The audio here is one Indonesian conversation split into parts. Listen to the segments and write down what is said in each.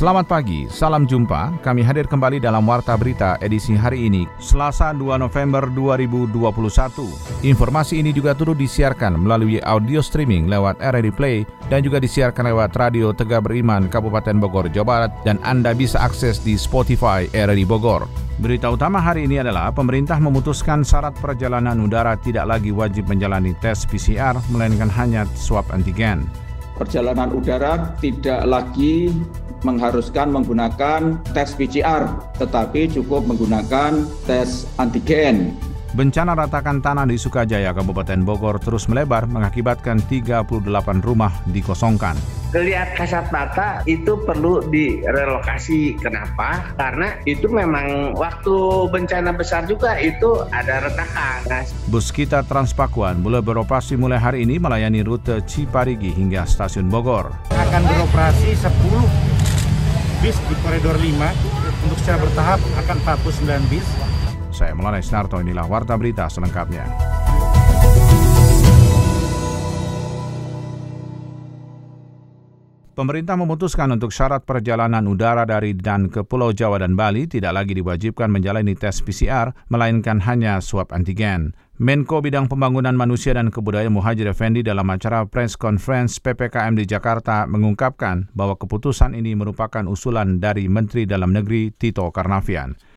Selamat pagi, salam jumpa. Kami hadir kembali dalam Warta Berita edisi hari ini, Selasa 2 November 2021. Informasi ini juga turut disiarkan melalui audio streaming lewat RRI Play dan juga disiarkan lewat Radio Tegak Beriman Kabupaten Bogor, Jawa Barat dan Anda bisa akses di Spotify RRI Bogor. Berita utama hari ini adalah pemerintah memutuskan syarat perjalanan udara tidak lagi wajib menjalani tes PCR melainkan hanya swab antigen. Perjalanan udara tidak lagi mengharuskan menggunakan tes PCR, tetapi cukup menggunakan tes antigen. Bencana ratakan tanah di Sukajaya, Kabupaten Bogor terus melebar mengakibatkan 38 rumah dikosongkan. Kelihat kasat mata itu perlu direlokasi. Kenapa? Karena itu memang waktu bencana besar juga itu ada retakan. Bus kita Transpakuan mulai beroperasi mulai hari ini melayani rute Ciparigi hingga stasiun Bogor. Akan beroperasi 10 bis di koridor 5 untuk secara bertahap akan 49 bis. Saya Melanai Snarto, inilah Warta Berita selengkapnya. Pemerintah memutuskan untuk syarat perjalanan udara dari dan ke Pulau Jawa dan Bali tidak lagi diwajibkan menjalani tes PCR, melainkan hanya swab antigen. Menko Bidang Pembangunan Manusia dan Kebudayaan Muhajir Effendi dalam acara press conference PPKM di Jakarta mengungkapkan bahwa keputusan ini merupakan usulan dari Menteri Dalam Negeri Tito Karnavian.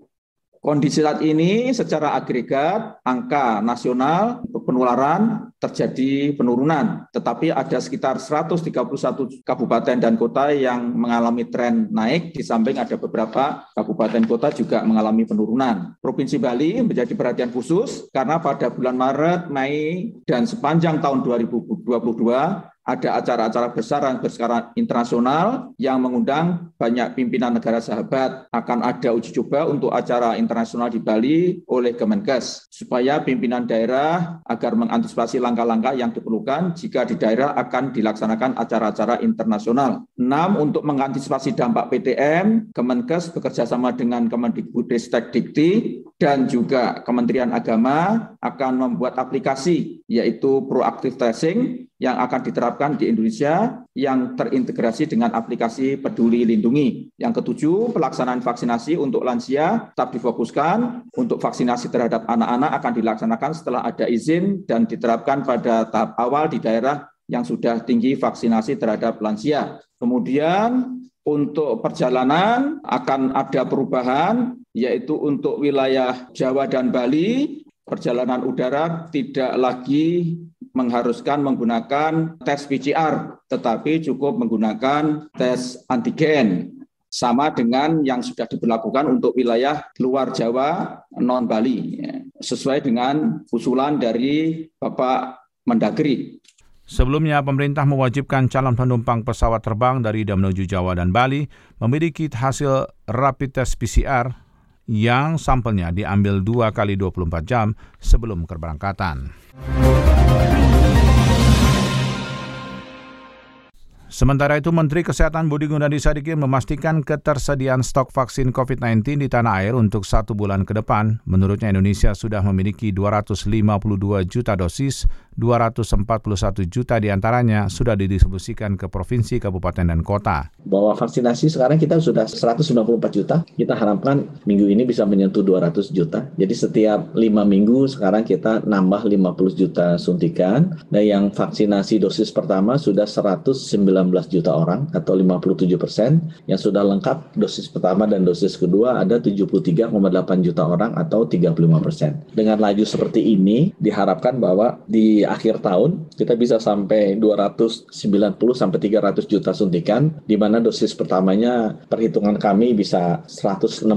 Kondisi saat ini secara agregat angka nasional penularan terjadi penurunan, tetapi ada sekitar 131 kabupaten dan kota yang mengalami tren naik, di samping ada beberapa kabupaten kota juga mengalami penurunan. Provinsi Bali menjadi perhatian khusus karena pada bulan Maret, Mei, dan sepanjang tahun 2022 ada acara-acara besar yang berskala internasional yang mengundang banyak pimpinan negara sahabat. Akan ada uji coba untuk acara internasional di Bali oleh Kemenkes, supaya pimpinan daerah agar mengantisipasi langkah-langkah yang diperlukan jika di daerah akan dilaksanakan acara-acara internasional. Enam, untuk mengantisipasi dampak PTM, Kemenkes bekerjasama dengan Kemendikbudristek Dikti dan juga Kementerian Agama akan membuat aplikasi yaitu proaktif tracing yang akan diterapkan di Indonesia yang terintegrasi dengan aplikasi Peduli Lindungi. Yang ketujuh, pelaksanaan vaksinasi untuk lansia tetap difokuskan. Untuk vaksinasi terhadap anak-anak akan dilaksanakan setelah ada izin dan diterapkan pada tahap awal di daerah yang sudah tinggi vaksinasi terhadap lansia. Kemudian untuk perjalanan akan ada perubahan, yaitu untuk wilayah Jawa dan Bali, perjalanan udara tidak lagi mengharuskan menggunakan tes PCR, tetapi cukup menggunakan tes antigen. Sama dengan yang sudah diberlakukan untuk wilayah luar Jawa, non Bali, sesuai dengan usulan dari Bapak Mendagri. Sebelumnya, pemerintah mewajibkan calon penumpang pesawat terbang dari dan menuju Jawa dan Bali memiliki hasil rapid test PCR yang sampelnya diambil 2 kali 24 jam sebelum keberangkatan. Sementara itu, Menteri Kesehatan Budi Gunadi Sadikin memastikan ketersediaan stok vaksin COVID-19 di tanah air untuk satu bulan ke depan. Menurutnya Indonesia sudah memiliki 252 juta dosis, 241 juta di antaranya sudah didistribusikan ke provinsi, kabupaten, dan kota. Bahwa vaksinasi sekarang kita sudah 194 juta, kita harapkan minggu ini bisa menyentuh 200 juta. Jadi setiap 5 minggu sekarang kita nambah 50 juta suntikan. Dan yang vaksinasi dosis pertama sudah 109 19 juta orang atau 57 persen. Yang sudah lengkap dosis pertama dan dosis kedua ada 73,8 juta orang atau 35 persen. Dengan laju seperti ini diharapkan bahwa di akhir tahun kita bisa sampai 290 sampai 300 juta suntikan di mana dosis pertamanya perhitungan kami bisa 160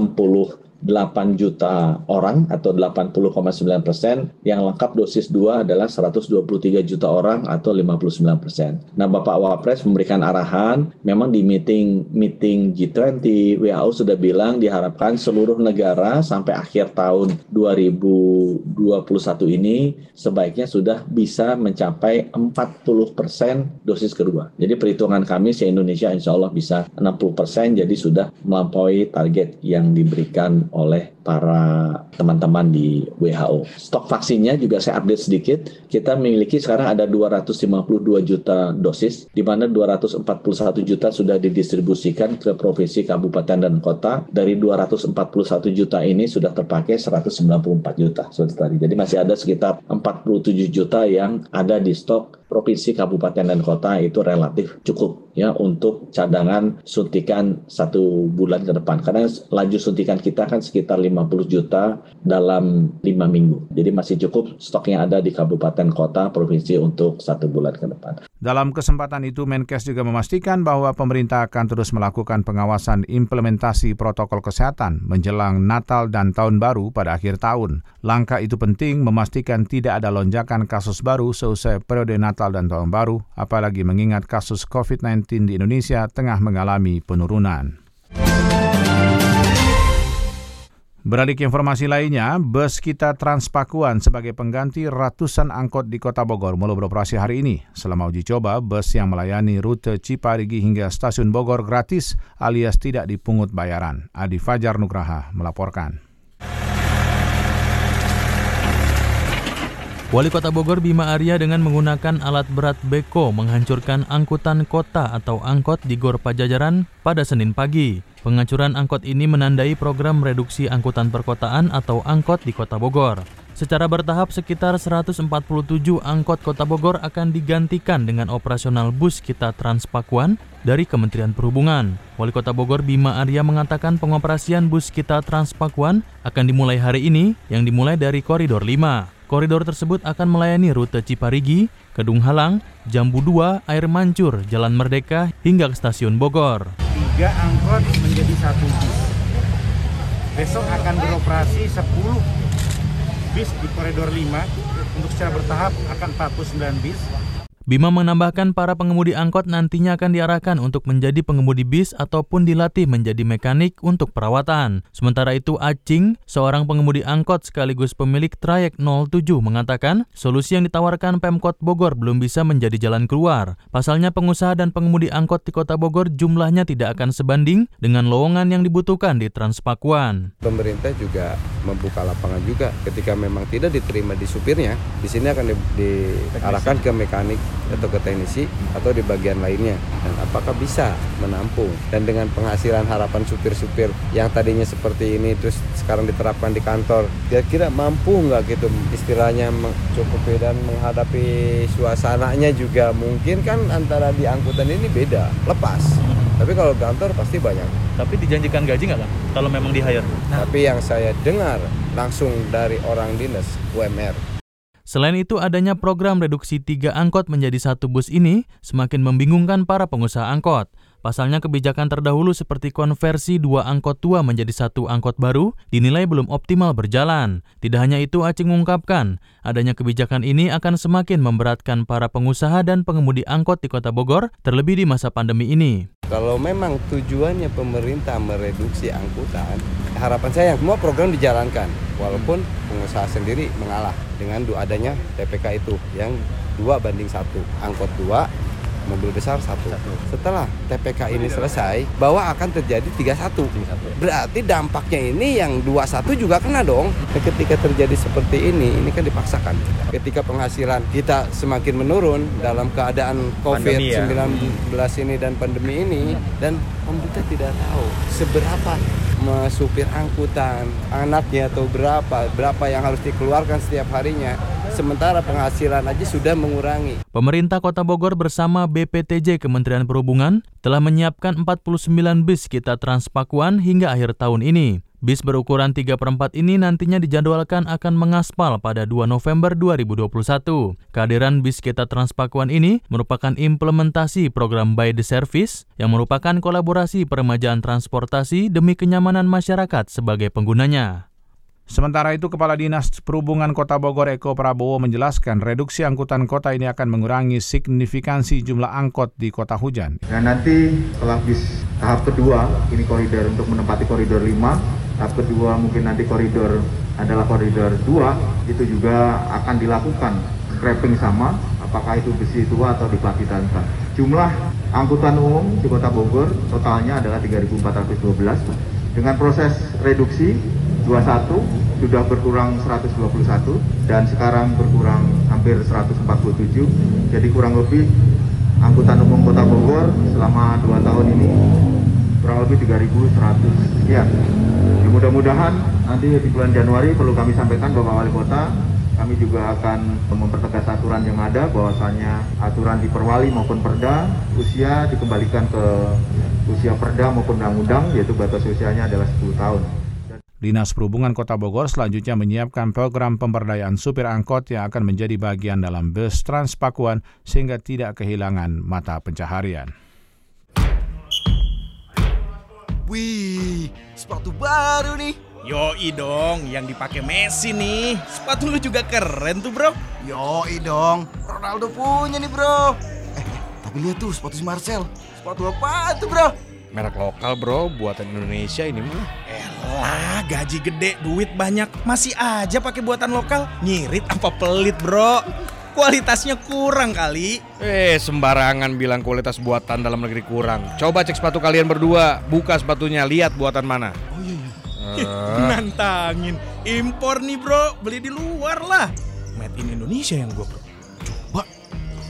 8 juta orang atau 80,9 persen. Yang lengkap dosis 2 adalah 123 juta orang atau 59 persen. Nah, Bapak Wapres memberikan arahan, memang di meeting meeting G20 WHO sudah bilang diharapkan seluruh negara sampai akhir tahun 2021 ini sebaiknya sudah bisa mencapai 40 persen dosis kedua. Jadi perhitungan kami se Indonesia insya Allah bisa 60 persen, jadi sudah melampaui target yang diberikan oleh para teman-teman di WHO. Stok vaksinnya juga saya update sedikit. Kita memiliki sekarang ada 252 juta dosis, di mana 241 juta sudah didistribusikan ke provinsi, kabupaten, dan kota. Dari 241 juta ini sudah terpakai 194 juta. Jadi masih ada sekitar 47 juta yang ada di stok provinsi, kabupaten, dan kota itu relatif cukup ya untuk cadangan suntikan satu bulan ke depan. Karena laju suntikan kita kan sekitar 50 juta dalam lima minggu. Jadi masih cukup stoknya ada di kabupaten, kota, provinsi untuk satu bulan ke depan. Dalam kesempatan itu, Menkes juga memastikan bahwa pemerintah akan terus melakukan pengawasan implementasi protokol kesehatan menjelang Natal dan Tahun Baru pada akhir tahun. Langkah itu penting memastikan tidak ada lonjakan kasus baru seusai periode Natal dan Tahun Baru, apalagi mengingat kasus COVID-19 di Indonesia tengah mengalami penurunan. Beralih ke informasi lainnya, bus kita Transpakuan sebagai pengganti ratusan angkot di Kota Bogor mulai beroperasi hari ini. Selama uji coba, bus yang melayani rute Ciparigi hingga stasiun Bogor gratis alias tidak dipungut bayaran. Adi Fajar Nugraha melaporkan. Wali Kota Bogor Bima Arya dengan menggunakan alat berat beko menghancurkan angkutan kota atau angkot di Gor Pajajaran pada Senin pagi. Pengancuran angkot ini menandai program reduksi angkutan perkotaan atau angkot di Kota Bogor. Secara bertahap sekitar 147 angkot Kota Bogor akan digantikan dengan operasional bus kita Transpakuan dari Kementerian Perhubungan. Wali Kota Bogor Bima Arya mengatakan pengoperasian bus kita Transpakuan akan dimulai hari ini yang dimulai dari koridor 5. Koridor tersebut akan melayani rute Ciparigi, Kedung Halang, Jambu 2, Air Mancur, Jalan Merdeka hingga ke Stasiun Bogor. Tiga angkot menjadi satu bis. Besok akan beroperasi 10 bis di koridor 5 untuk secara bertahap akan 49 bis Bima menambahkan para pengemudi angkot nantinya akan diarahkan untuk menjadi pengemudi bis ataupun dilatih menjadi mekanik untuk perawatan. Sementara itu Acing, seorang pengemudi angkot sekaligus pemilik trayek 07 mengatakan solusi yang ditawarkan Pemkot Bogor belum bisa menjadi jalan keluar. Pasalnya pengusaha dan pengemudi angkot di kota Bogor jumlahnya tidak akan sebanding dengan lowongan yang dibutuhkan di Transpakuan. Pemerintah juga membuka lapangan juga ketika memang tidak diterima di supirnya, di sini akan diarahkan ke mekanik atau ke teknisi atau di bagian lainnya. Dan apakah bisa menampung? Dan dengan penghasilan harapan supir-supir yang tadinya seperti ini terus sekarang diterapkan di kantor kira-kira mampu nggak gitu istilahnya mencukupi dan menghadapi suasananya juga? Mungkin kan antara di angkutan ini beda lepas. Tapi kalau kantor pasti banyak. Tapi dijanjikan gaji nggak lah kalau memang di hire? Nah. tapi yang saya dengar langsung dari orang dinas UMR Selain itu, adanya program reduksi tiga angkot menjadi satu bus ini semakin membingungkan para pengusaha angkot. Pasalnya kebijakan terdahulu seperti konversi dua angkot tua menjadi satu angkot baru dinilai belum optimal berjalan. Tidak hanya itu, Acing mengungkapkan, adanya kebijakan ini akan semakin memberatkan para pengusaha dan pengemudi angkot di kota Bogor, terlebih di masa pandemi ini. Kalau memang tujuannya pemerintah mereduksi angkutan, harapan saya yang semua program dijalankan, walaupun pengusaha sendiri mengalah dengan adanya TPK itu yang dua banding satu, angkot dua, mobil besar satu. Setelah TPK ini selesai, bahwa akan terjadi 31. Berarti dampaknya ini yang 21 juga kena dong. Ketika terjadi seperti ini, ini kan dipaksakan. Ketika penghasilan kita semakin menurun dalam keadaan COVID-19 ya. ini dan pandemi ini, dan pemerintah tidak tahu seberapa supir angkutan anaknya atau berapa berapa yang harus dikeluarkan setiap harinya sementara penghasilan aja sudah mengurangi. Pemerintah Kota Bogor bersama BPTJ Kementerian Perhubungan telah menyiapkan 49 bis kita Transpakuan hingga akhir tahun ini. Bis berukuran 3 per 4 ini nantinya dijadwalkan akan mengaspal pada 2 November 2021. Kehadiran bis Kita Transpakuan ini merupakan implementasi program By the Service yang merupakan kolaborasi peremajaan transportasi demi kenyamanan masyarakat sebagai penggunanya. Sementara itu, Kepala Dinas Perhubungan Kota Bogor Eko Prabowo menjelaskan reduksi angkutan kota ini akan mengurangi signifikansi jumlah angkot di kota hujan. Dan nanti setelah bis tahap kedua, ini koridor untuk menempati koridor 5, tahap kedua mungkin nanti koridor adalah koridor 2, itu juga akan dilakukan scrapping sama, apakah itu besi tua atau diplatitangkan. Jumlah angkutan umum di kota Bogor totalnya adalah 3.412. Dengan proses reduksi 21 sudah berkurang 121 dan sekarang berkurang hampir 147 jadi kurang lebih angkutan umum kota Bogor selama 2 tahun ini kurang lebih 3.100 sekian ya, mudah-mudahan nanti di bulan Januari perlu kami sampaikan Bapak Wali Kota kami juga akan mempertegas aturan yang ada bahwasanya aturan di perwali maupun perda usia dikembalikan ke usia perda maupun undang-undang yaitu batas usianya adalah 10 tahun. Dinas Perhubungan Kota Bogor selanjutnya menyiapkan program pemberdayaan supir angkot yang akan menjadi bagian dalam bus Transpakuan sehingga tidak kehilangan mata pencaharian. Wih, sepatu baru nih. Yoi dong, yang dipakai Messi nih. Sepatu lu juga keren tuh bro. Yoi dong, Ronaldo punya nih bro. Eh, tapi lihat tuh sepatu si Marcel. Sepatu apa tuh bro? Merek lokal bro, buatan Indonesia ini mah. Elah, gaji gede, duit banyak, masih aja pakai buatan lokal. Nyirit apa pelit bro? Kualitasnya kurang kali. Eh, sembarangan bilang kualitas buatan dalam negeri kurang. Coba cek sepatu kalian berdua, buka sepatunya, lihat buatan mana. Oh iya iya. Uh. Nantangin, impor nih bro, beli di luar lah. Made in Indonesia yang gua bro. Coba,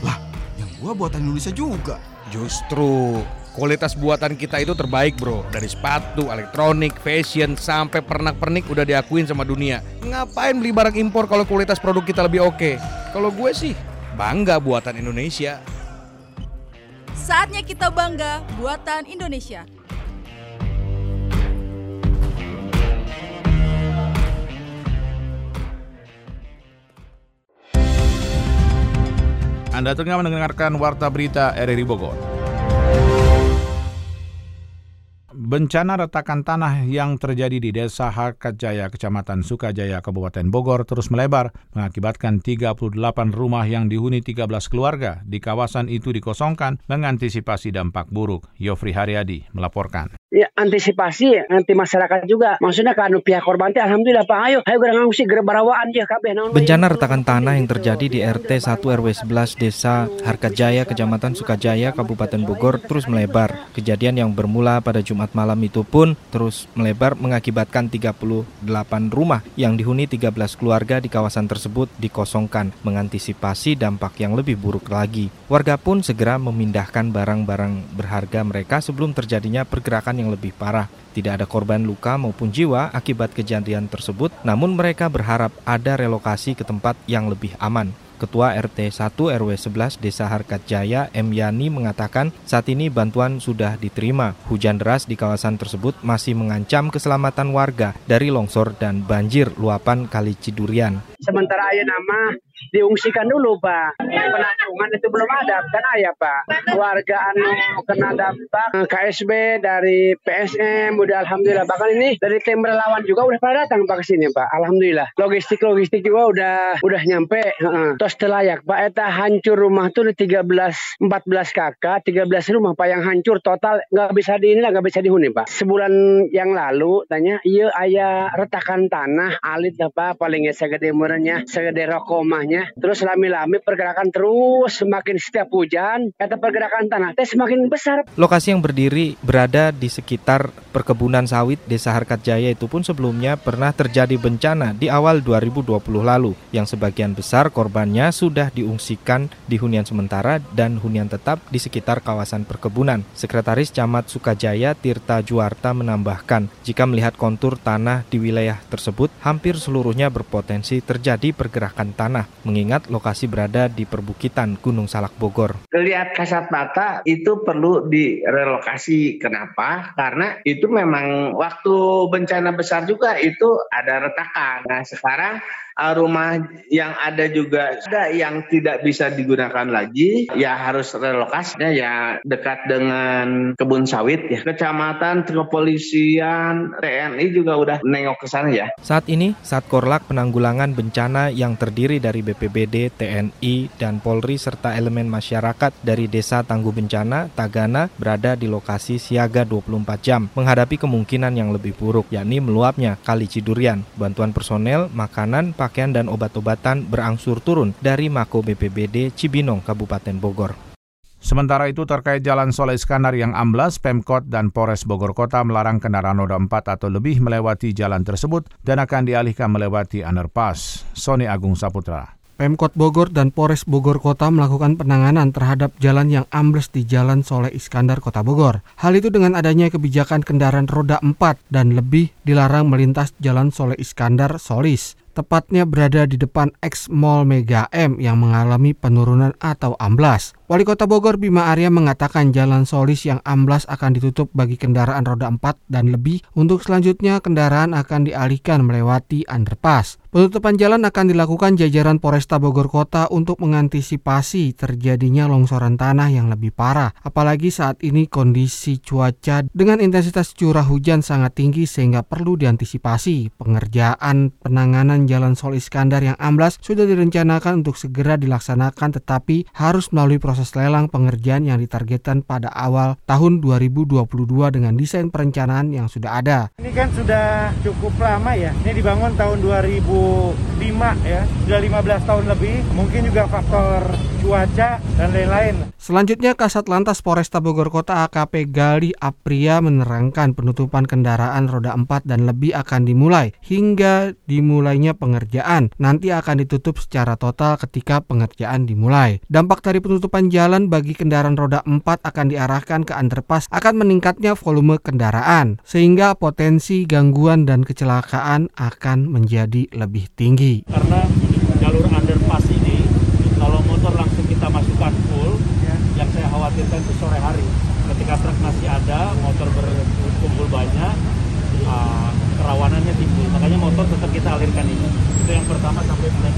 lah, yang gua buatan Indonesia juga. Justru Kualitas buatan kita itu terbaik bro Dari sepatu, elektronik, fashion, sampai pernak-pernik udah diakuin sama dunia Ngapain beli barang impor kalau kualitas produk kita lebih oke? Kalau gue sih bangga buatan Indonesia Saatnya kita bangga buatan Indonesia Anda tengah mendengarkan Warta Berita RRI Bogor. Bencana retakan tanah yang terjadi di Desa Harkatjaya, Kecamatan Sukajaya, Kabupaten Bogor terus melebar mengakibatkan 38 rumah yang dihuni 13 keluarga di kawasan itu dikosongkan mengantisipasi dampak buruk. Yofri Haryadi melaporkan. Ya, antisipasi nanti masyarakat juga. Maksudnya kan pihak korban alhamdulillah Pak ayo ayo gerang ngungsi gerebarawaan ya kabeh Bencana retakan tanah yang terjadi di RT 1 RW 11 Desa Harkatjaya, Kecamatan Sukajaya, Kabupaten Bogor terus melebar. Kejadian yang bermula pada Jumat malam itu pun terus melebar mengakibatkan 38 rumah yang dihuni 13 keluarga di kawasan tersebut dikosongkan mengantisipasi dampak yang lebih buruk lagi. Warga pun segera memindahkan barang-barang berharga mereka sebelum terjadinya pergerakan yang lebih parah. Tidak ada korban luka maupun jiwa akibat kejadian tersebut, namun mereka berharap ada relokasi ke tempat yang lebih aman. Ketua RT 1 RW 11 Desa Harkat Jaya M. Yani mengatakan saat ini bantuan sudah diterima. Hujan deras di kawasan tersebut masih mengancam keselamatan warga dari longsor dan banjir luapan Kali Cidurian. Sementara ayah nama diungsikan dulu Pak. Penampungan itu belum ada kan ayah Pak. Warga anu kena dampak KSB dari PSM udah alhamdulillah bahkan ini dari tim relawan juga udah pada datang Pak ke sini Pak. Alhamdulillah. Logistik logistik juga udah udah nyampe. Tos telayak Pak eta hancur rumah tuh 13 14 kakak 13 rumah Pak yang hancur total nggak bisa di ini nggak bisa dihuni Pak. Sebulan yang lalu tanya iya ayah retakan tanah alit apa paling segede murahnya segede rokomahnya terus lami-lami pergerakan terus semakin setiap hujan kata pergerakan tanah teh semakin besar. Lokasi yang berdiri berada di sekitar perkebunan sawit Desa Harkat Jaya itu pun sebelumnya pernah terjadi bencana di awal 2020 lalu yang sebagian besar korbannya sudah diungsikan di hunian sementara dan hunian tetap di sekitar kawasan perkebunan. Sekretaris Camat Sukajaya Tirta Juarta menambahkan, jika melihat kontur tanah di wilayah tersebut, hampir seluruhnya berpotensi terjadi pergerakan tanah. Mengingat lokasi berada di perbukitan Gunung Salak Bogor. Lihat kasat mata itu perlu direlokasi. Kenapa? Karena itu memang waktu bencana besar juga itu ada retakan. Nah sekarang rumah yang ada juga ada yang tidak bisa digunakan lagi ya harus relokasinya ya dekat dengan kebun sawit ya. Kecamatan kepolisian TNI juga udah nengok ke sana ya. Saat ini Satkorlak penanggulangan bencana yang terdiri dari BPBD TNI dan Polri serta elemen masyarakat dari desa Tangguh Bencana Tagana berada di lokasi siaga 24 jam menghadapi kemungkinan yang lebih buruk yakni meluapnya Kali Cidurian. Bantuan personel makanan pakaian dan obat-obatan berangsur turun dari Mako BPBD Cibinong, Kabupaten Bogor. Sementara itu terkait Jalan Soleh Iskandar yang amblas, Pemkot dan Polres Bogor Kota melarang kendaraan roda 4 atau lebih melewati jalan tersebut dan akan dialihkan melewati underpass. Sony Agung Saputra. Pemkot Bogor dan Polres Bogor Kota melakukan penanganan terhadap jalan yang ambles di Jalan Soleh Iskandar, Kota Bogor. Hal itu dengan adanya kebijakan kendaraan roda 4 dan lebih dilarang melintas Jalan Soleh Iskandar Solis tepatnya berada di depan X Mall Mega M yang mengalami penurunan atau amblas. Wali Kota Bogor Bima Arya mengatakan jalan Solis yang amblas akan ditutup bagi kendaraan roda 4 dan lebih. Untuk selanjutnya kendaraan akan dialihkan melewati underpass. Penutupan jalan akan dilakukan jajaran Polresta Bogor Kota untuk mengantisipasi terjadinya longsoran tanah yang lebih parah. Apalagi saat ini kondisi cuaca dengan intensitas curah hujan sangat tinggi sehingga perlu diantisipasi. Pengerjaan penanganan jalan Sol Iskandar yang amblas sudah direncanakan untuk segera dilaksanakan tetapi harus melalui proses proses lelang pengerjaan yang ditargetkan pada awal tahun 2022 dengan desain perencanaan yang sudah ada. Ini kan sudah cukup lama ya. Ini dibangun tahun 2005 ya. Sudah 15 tahun lebih. Mungkin juga faktor cuaca dan lain-lain. Selanjutnya Kasat Lantas Polresta Bogor Kota AKP Gali Apria menerangkan penutupan kendaraan roda 4 dan lebih akan dimulai hingga dimulainya pengerjaan. Nanti akan ditutup secara total ketika pengerjaan dimulai. Dampak dari penutupan jalan bagi kendaraan roda 4 akan diarahkan ke underpass akan meningkatnya volume kendaraan sehingga potensi gangguan dan kecelakaan akan menjadi lebih tinggi. Karena jalur underpass ini kalau motor langsung kita masukkan full ya. yang saya khawatirkan itu sore hari ketika truk masih ada motor berkumpul banyak uh, kerawanannya timbul makanya motor tetap kita alirkan ini itu yang pertama sampai mulai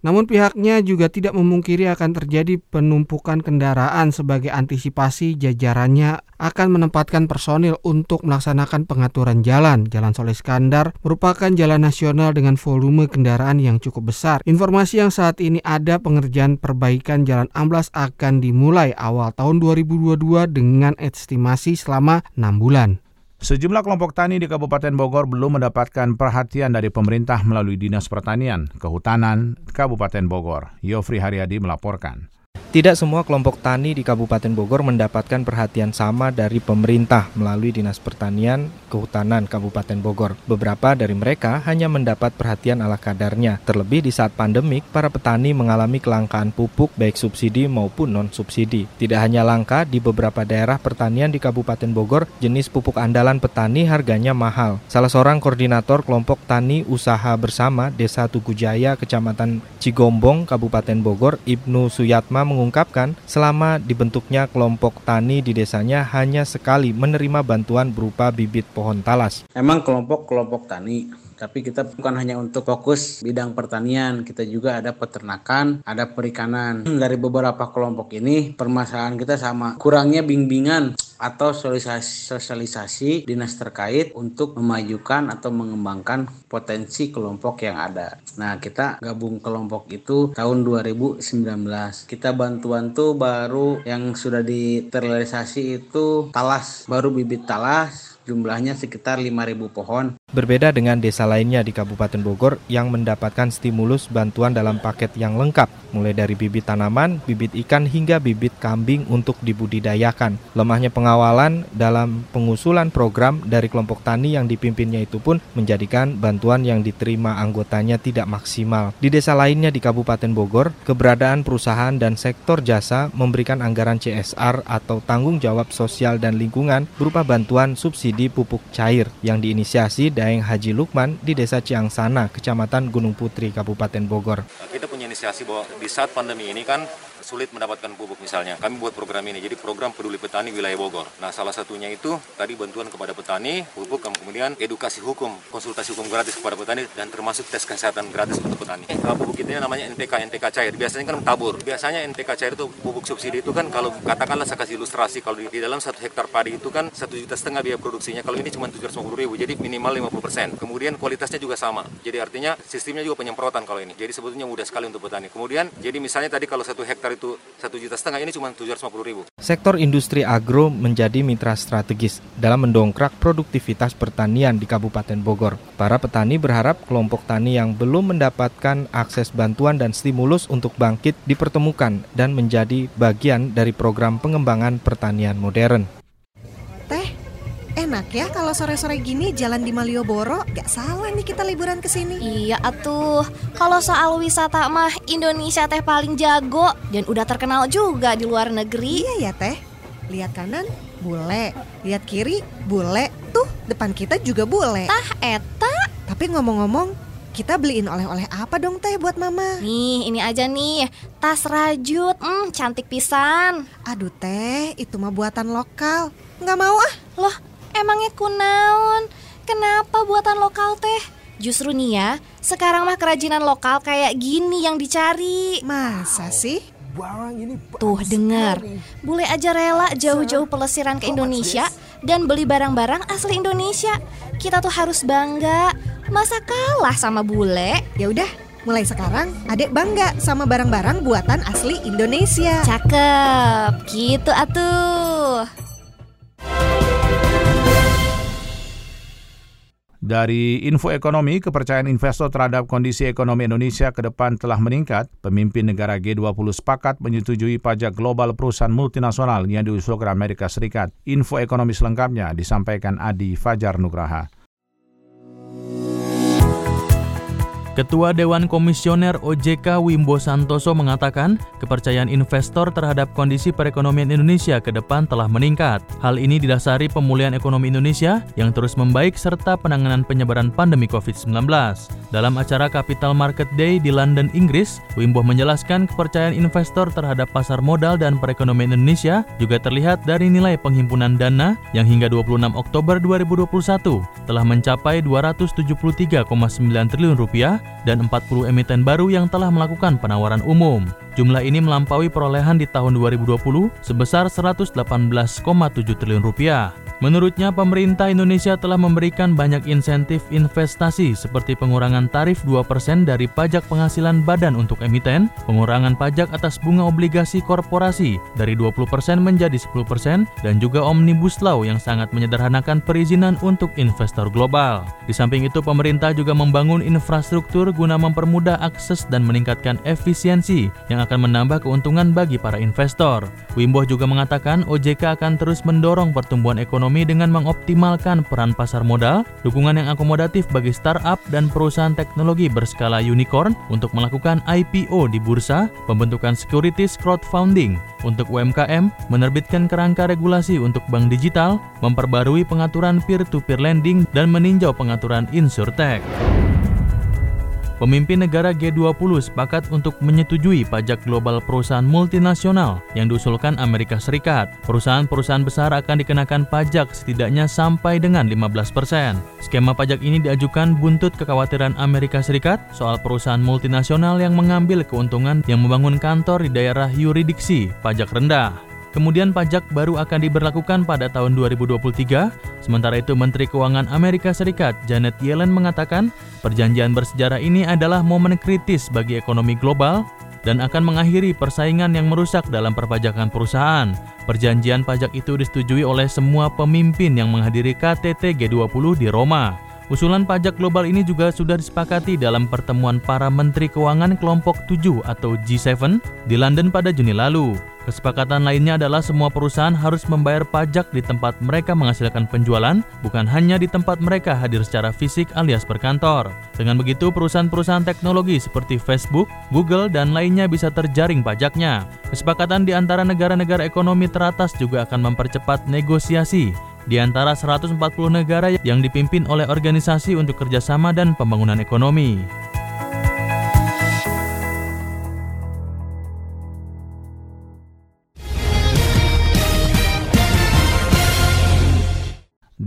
namun pihaknya juga tidak memungkiri akan terjadi penumpukan kendaraan sebagai antisipasi jajarannya akan menempatkan personil untuk melaksanakan pengaturan jalan. Jalan Soleh Skandar merupakan jalan nasional dengan volume kendaraan yang cukup besar. Informasi yang saat ini ada pengerjaan perbaikan jalan amblas akan dimulai awal tahun 2022 dengan estimasi selama 6 bulan. Sejumlah kelompok tani di Kabupaten Bogor belum mendapatkan perhatian dari pemerintah melalui Dinas Pertanian, Kehutanan, Kabupaten Bogor. Yofri Haryadi melaporkan. Tidak semua kelompok tani di Kabupaten Bogor mendapatkan perhatian sama dari pemerintah melalui Dinas Pertanian Kehutanan Kabupaten Bogor. Beberapa dari mereka hanya mendapat perhatian ala kadarnya. Terlebih di saat pandemik, para petani mengalami kelangkaan pupuk baik subsidi maupun non-subsidi. Tidak hanya langka, di beberapa daerah pertanian di Kabupaten Bogor, jenis pupuk andalan petani harganya mahal. Salah seorang koordinator kelompok tani usaha bersama Desa Tugujaya, Kecamatan Cigombong, Kabupaten Bogor, Ibnu Suyatma mengungkapkan selama dibentuknya kelompok tani di desanya hanya sekali menerima bantuan berupa bibit pohon talas. Emang kelompok-kelompok tani tapi kita bukan hanya untuk fokus bidang pertanian, kita juga ada peternakan, ada perikanan. Dari beberapa kelompok ini, permasalahan kita sama, kurangnya bimbingan atau sosialisasi, sosialisasi dinas terkait untuk memajukan atau mengembangkan potensi kelompok yang ada. Nah, kita gabung kelompok itu tahun 2019. Kita bantuan tuh baru yang sudah diterrealisasi itu talas, baru bibit talas, jumlahnya sekitar 5.000 pohon. Berbeda dengan desa lainnya di Kabupaten Bogor yang mendapatkan stimulus bantuan dalam paket yang lengkap, mulai dari bibit tanaman, bibit ikan hingga bibit kambing untuk dibudidayakan. Lemahnya pengawalan dalam pengusulan program dari kelompok tani yang dipimpinnya itu pun menjadikan bantuan yang diterima anggotanya tidak maksimal. Di desa lainnya di Kabupaten Bogor, keberadaan perusahaan dan sektor jasa memberikan anggaran CSR atau tanggung jawab sosial dan lingkungan berupa bantuan subsidi pupuk cair yang diinisiasi Daeng Haji Lukman di Desa Ciangsana, Kecamatan Gunung Putri, Kabupaten Bogor. Kita punya inisiasi bahwa di saat pandemi ini kan sulit mendapatkan pupuk misalnya. Kami buat program ini, jadi program peduli petani wilayah Bogor. Nah salah satunya itu tadi bantuan kepada petani, pupuk, kemudian edukasi hukum, konsultasi hukum gratis kepada petani, dan termasuk tes kesehatan gratis untuk petani. Nah, pupuk ini namanya NTK, NTK cair. Biasanya kan tabur. Biasanya NTK cair itu pupuk subsidi itu kan kalau katakanlah saya kasih ilustrasi, kalau di, di dalam satu hektar padi itu kan satu juta setengah biaya produksinya, kalau ini cuma 750 ribu, jadi minimal 50 persen. Kemudian kualitasnya juga sama. Jadi artinya sistemnya juga penyemprotan kalau ini. Jadi sebetulnya mudah sekali untuk petani. Kemudian jadi misalnya tadi kalau satu hektar itu satu juta setengah ini cuma 750 ribu. Sektor industri agro menjadi mitra strategis dalam mendongkrak produktivitas pertanian di Kabupaten Bogor. Para petani berharap kelompok tani yang belum mendapatkan akses bantuan dan stimulus untuk bangkit dipertemukan dan menjadi bagian dari program pengembangan pertanian modern. Enak ya kalau sore-sore gini jalan di Malioboro, gak salah nih kita liburan ke sini. Iya atuh, kalau soal wisata mah Indonesia teh paling jago dan udah terkenal juga di luar negeri. Iya ya teh, lihat kanan bule, lihat kiri bule, tuh depan kita juga bule. Tah eta. Tapi ngomong-ngomong, kita beliin oleh-oleh apa dong teh buat mama? Nih, ini aja nih, tas rajut, hmm, cantik pisan. Aduh teh, itu mah buatan lokal. Nggak mau ah. Loh, Emangnya kunaon? Kenapa buatan lokal teh? Justru nih ya, sekarang mah kerajinan lokal kayak gini yang dicari. Masa sih? Tuh dengar, bule aja rela jauh-jauh pelesiran ke Indonesia dan beli barang-barang asli Indonesia. Kita tuh harus bangga. Masa kalah sama bule? Ya udah, mulai sekarang adek bangga sama barang-barang buatan asli Indonesia. Cakep, gitu atuh. Dari info ekonomi, kepercayaan investor terhadap kondisi ekonomi Indonesia ke depan telah meningkat. Pemimpin negara G20 sepakat menyetujui pajak global perusahaan multinasional yang diusulkan Amerika Serikat. Info ekonomi selengkapnya disampaikan Adi Fajar Nugraha. Ketua Dewan Komisioner OJK Wimbo Santoso mengatakan kepercayaan investor terhadap kondisi perekonomian Indonesia ke depan telah meningkat. Hal ini didasari pemulihan ekonomi Indonesia yang terus membaik serta penanganan penyebaran pandemi COVID-19. Dalam acara Capital Market Day di London, Inggris, Wimbo menjelaskan kepercayaan investor terhadap pasar modal dan perekonomian Indonesia juga terlihat dari nilai penghimpunan dana yang hingga 26 Oktober 2021 telah mencapai 273,9 triliun rupiah dan 40 emiten baru yang telah melakukan penawaran umum. Jumlah ini melampaui perolehan di tahun 2020 sebesar 118,7 triliun rupiah. Menurutnya, pemerintah Indonesia telah memberikan banyak insentif investasi seperti pengurangan tarif 2% dari pajak penghasilan badan untuk emiten, pengurangan pajak atas bunga obligasi korporasi dari 20% menjadi 10%, dan juga Omnibus Law yang sangat menyederhanakan perizinan untuk investor global. Di samping itu, pemerintah juga membangun infrastruktur guna mempermudah akses dan meningkatkan efisiensi yang akan menambah keuntungan bagi para investor. Wimbo juga mengatakan OJK akan terus mendorong pertumbuhan ekonomi ekonomi dengan mengoptimalkan peran pasar modal, dukungan yang akomodatif bagi startup dan perusahaan teknologi berskala unicorn untuk melakukan IPO di bursa, pembentukan securities crowdfunding untuk UMKM, menerbitkan kerangka regulasi untuk bank digital, memperbarui pengaturan peer-to-peer lending, dan meninjau pengaturan insurtech. Pemimpin negara G20 sepakat untuk menyetujui pajak global perusahaan multinasional yang diusulkan Amerika Serikat. Perusahaan-perusahaan besar akan dikenakan pajak setidaknya sampai dengan 15%. Skema pajak ini diajukan buntut kekhawatiran Amerika Serikat soal perusahaan multinasional yang mengambil keuntungan yang membangun kantor di daerah yuridiksi pajak rendah. Kemudian pajak baru akan diberlakukan pada tahun 2023. Sementara itu Menteri Keuangan Amerika Serikat Janet Yellen mengatakan perjanjian bersejarah ini adalah momen kritis bagi ekonomi global dan akan mengakhiri persaingan yang merusak dalam perpajakan perusahaan. Perjanjian pajak itu disetujui oleh semua pemimpin yang menghadiri KTT G20 di Roma. Usulan pajak global ini juga sudah disepakati dalam pertemuan para menteri keuangan kelompok 7 atau G7 di London pada Juni lalu. Kesepakatan lainnya adalah semua perusahaan harus membayar pajak di tempat mereka menghasilkan penjualan, bukan hanya di tempat mereka hadir secara fisik alias berkantor. Dengan begitu, perusahaan-perusahaan teknologi seperti Facebook, Google, dan lainnya bisa terjaring pajaknya. Kesepakatan di antara negara-negara ekonomi teratas juga akan mempercepat negosiasi di antara 140 negara yang dipimpin oleh Organisasi untuk Kerjasama dan Pembangunan Ekonomi.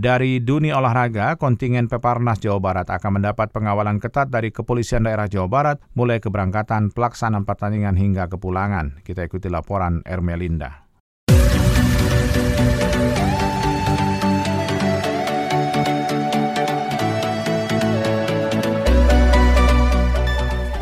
Dari dunia olahraga, kontingen Peparnas Jawa Barat akan mendapat pengawalan ketat dari Kepolisian Daerah Jawa Barat mulai keberangkatan pelaksanaan pertandingan hingga kepulangan. Kita ikuti laporan Ermelinda.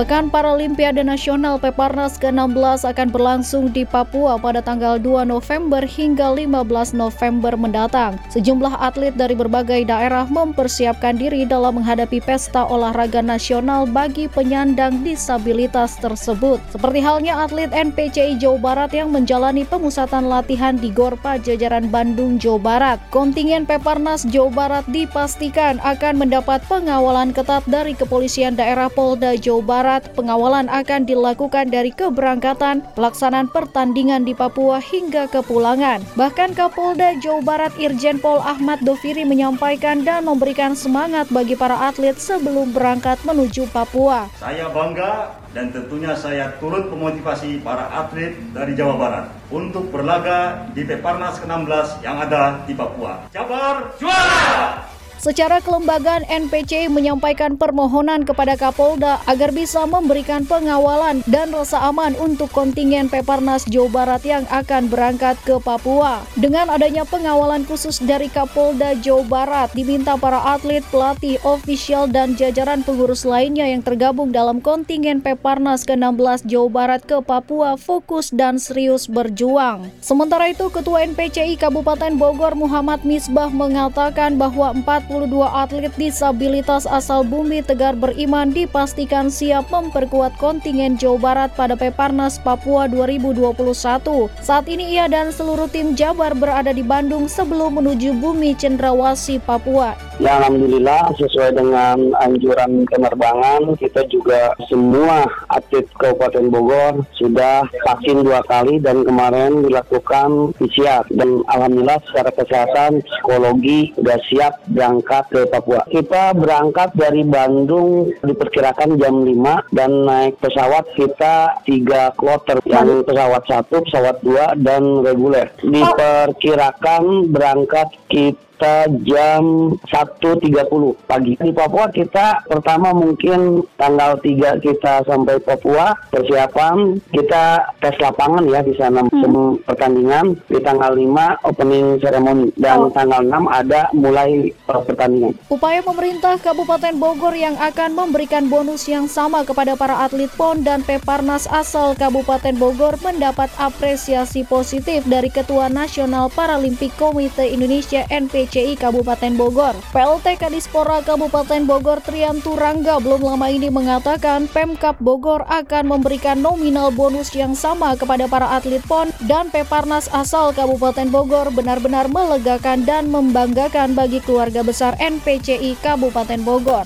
Pekan Paralimpiade Nasional Peparnas ke-16 akan berlangsung di Papua pada tanggal 2 November hingga 15 November mendatang. Sejumlah atlet dari berbagai daerah mempersiapkan diri dalam menghadapi pesta olahraga nasional bagi penyandang disabilitas tersebut. Seperti halnya atlet NPCI Jawa Barat yang menjalani pemusatan latihan di Gorpa Jajaran Bandung, Jawa Barat. Kontingen Peparnas Jawa Barat dipastikan akan mendapat pengawalan ketat dari Kepolisian Daerah Polda Jawa Barat Barat, pengawalan akan dilakukan dari keberangkatan, pelaksanaan pertandingan di Papua hingga kepulangan. Bahkan Kapolda Jawa Barat Irjen Pol Ahmad Doviri menyampaikan dan memberikan semangat bagi para atlet sebelum berangkat menuju Papua. Saya bangga dan tentunya saya turut memotivasi para atlet dari Jawa Barat untuk berlaga di Peparnas ke-16 yang ada di Papua. Jabar juara! Secara kelembagaan, NPC menyampaikan permohonan kepada Kapolda agar bisa memberikan pengawalan dan rasa aman untuk kontingen Peparnas Jawa Barat yang akan berangkat ke Papua. Dengan adanya pengawalan khusus dari Kapolda Jawa Barat, diminta para atlet, pelatih, ofisial, dan jajaran pengurus lainnya yang tergabung dalam kontingen Peparnas ke-16 Jawa Barat ke Papua fokus dan serius berjuang. Sementara itu, Ketua NPCI Kabupaten Bogor Muhammad Misbah mengatakan bahwa 4 42 atlet disabilitas asal Bumi Tegar Beriman dipastikan siap memperkuat kontingen Jawa Barat pada Peparnas Papua 2021. Saat ini ia dan seluruh tim Jabar berada di Bandung sebelum menuju Bumi Cendrawasi Papua. Ya Alhamdulillah sesuai dengan anjuran penerbangan kita juga semua atlet Kabupaten Bogor sudah vaksin dua kali dan kemarin dilakukan PCR dan Alhamdulillah secara kesehatan psikologi sudah siap yang berangkat ke Papua. Kita berangkat dari Bandung diperkirakan jam 5 dan naik pesawat kita tiga kloter yang pesawat satu, pesawat dua dan reguler. Diperkirakan berangkat kita kita jam 1.30 pagi. Di Papua kita pertama mungkin tanggal 3 kita sampai Papua persiapan kita tes lapangan ya di sana hmm. pertandingan di tanggal 5 opening ceremony dan oh. tanggal 6 ada mulai uh, pertandingan. Upaya pemerintah Kabupaten Bogor yang akan memberikan bonus yang sama kepada para atlet PON dan Peparnas asal Kabupaten Bogor mendapat apresiasi positif dari Ketua Nasional Paralimpik Komite Indonesia NPC DCI Kabupaten Bogor. PLT Kadispora Kabupaten Bogor Triantu Rangga belum lama ini mengatakan Pemkap Bogor akan memberikan nominal bonus yang sama kepada para atlet PON dan Peparnas asal Kabupaten Bogor benar-benar melegakan dan membanggakan bagi keluarga besar NPCI Kabupaten Bogor.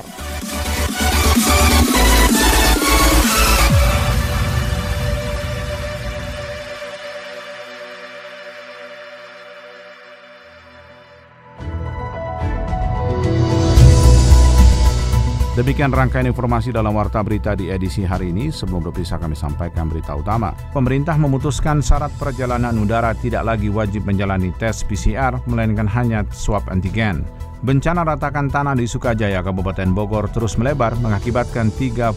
Demikian rangkaian informasi dalam Warta Berita di edisi hari ini. Sebelum berpisah kami sampaikan berita utama. Pemerintah memutuskan syarat perjalanan udara tidak lagi wajib menjalani tes PCR, melainkan hanya swab antigen. Bencana ratakan tanah di Sukajaya, Kabupaten Bogor terus melebar mengakibatkan 38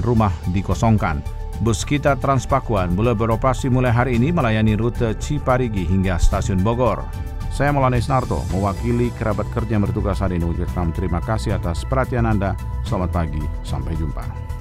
rumah dikosongkan. Bus kita Transpakuan mulai beroperasi mulai hari ini melayani rute Ciparigi hingga stasiun Bogor. Saya Maulana Isnarto, mewakili kerabat kerja yang bertugas hari ini. Ucapkan terima kasih atas perhatian Anda. Selamat pagi, sampai jumpa.